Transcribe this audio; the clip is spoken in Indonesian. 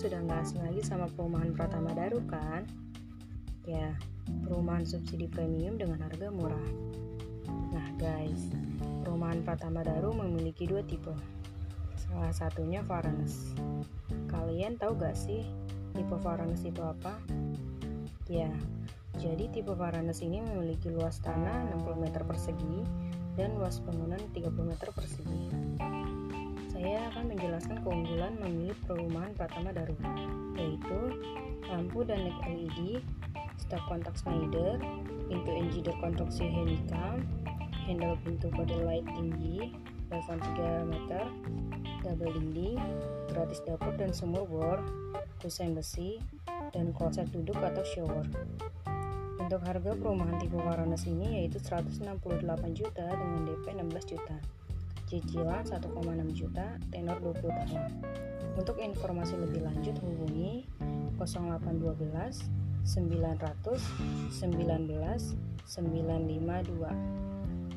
sudah nggak asing lagi sama perumahan Pratama Daru kan? Ya, perumahan subsidi premium dengan harga murah. Nah guys, perumahan Pratama Daru memiliki dua tipe. Salah satunya Varanus. Kalian tahu gak sih tipe Varanus itu apa? Ya, jadi tipe Varanus ini memiliki luas tanah 60 meter persegi dan luas bangunan 30 meter persegi menjelaskan keunggulan memilih perumahan Pratama Daru, yaitu lampu dan LED, stop kontak Schneider, pintu engineer konstruksi handicam, handle pintu kode light tinggi, level 3 meter, double dinding, gratis dapur dan sumur bor, kusen besi, dan kloset duduk atau shower. Untuk harga perumahan tipe Varanus ini yaitu 168 juta dengan DP 16 juta cicilan 1,6 juta tenor 20 tahun. Untuk informasi lebih lanjut hubungi 0812 900 19 952.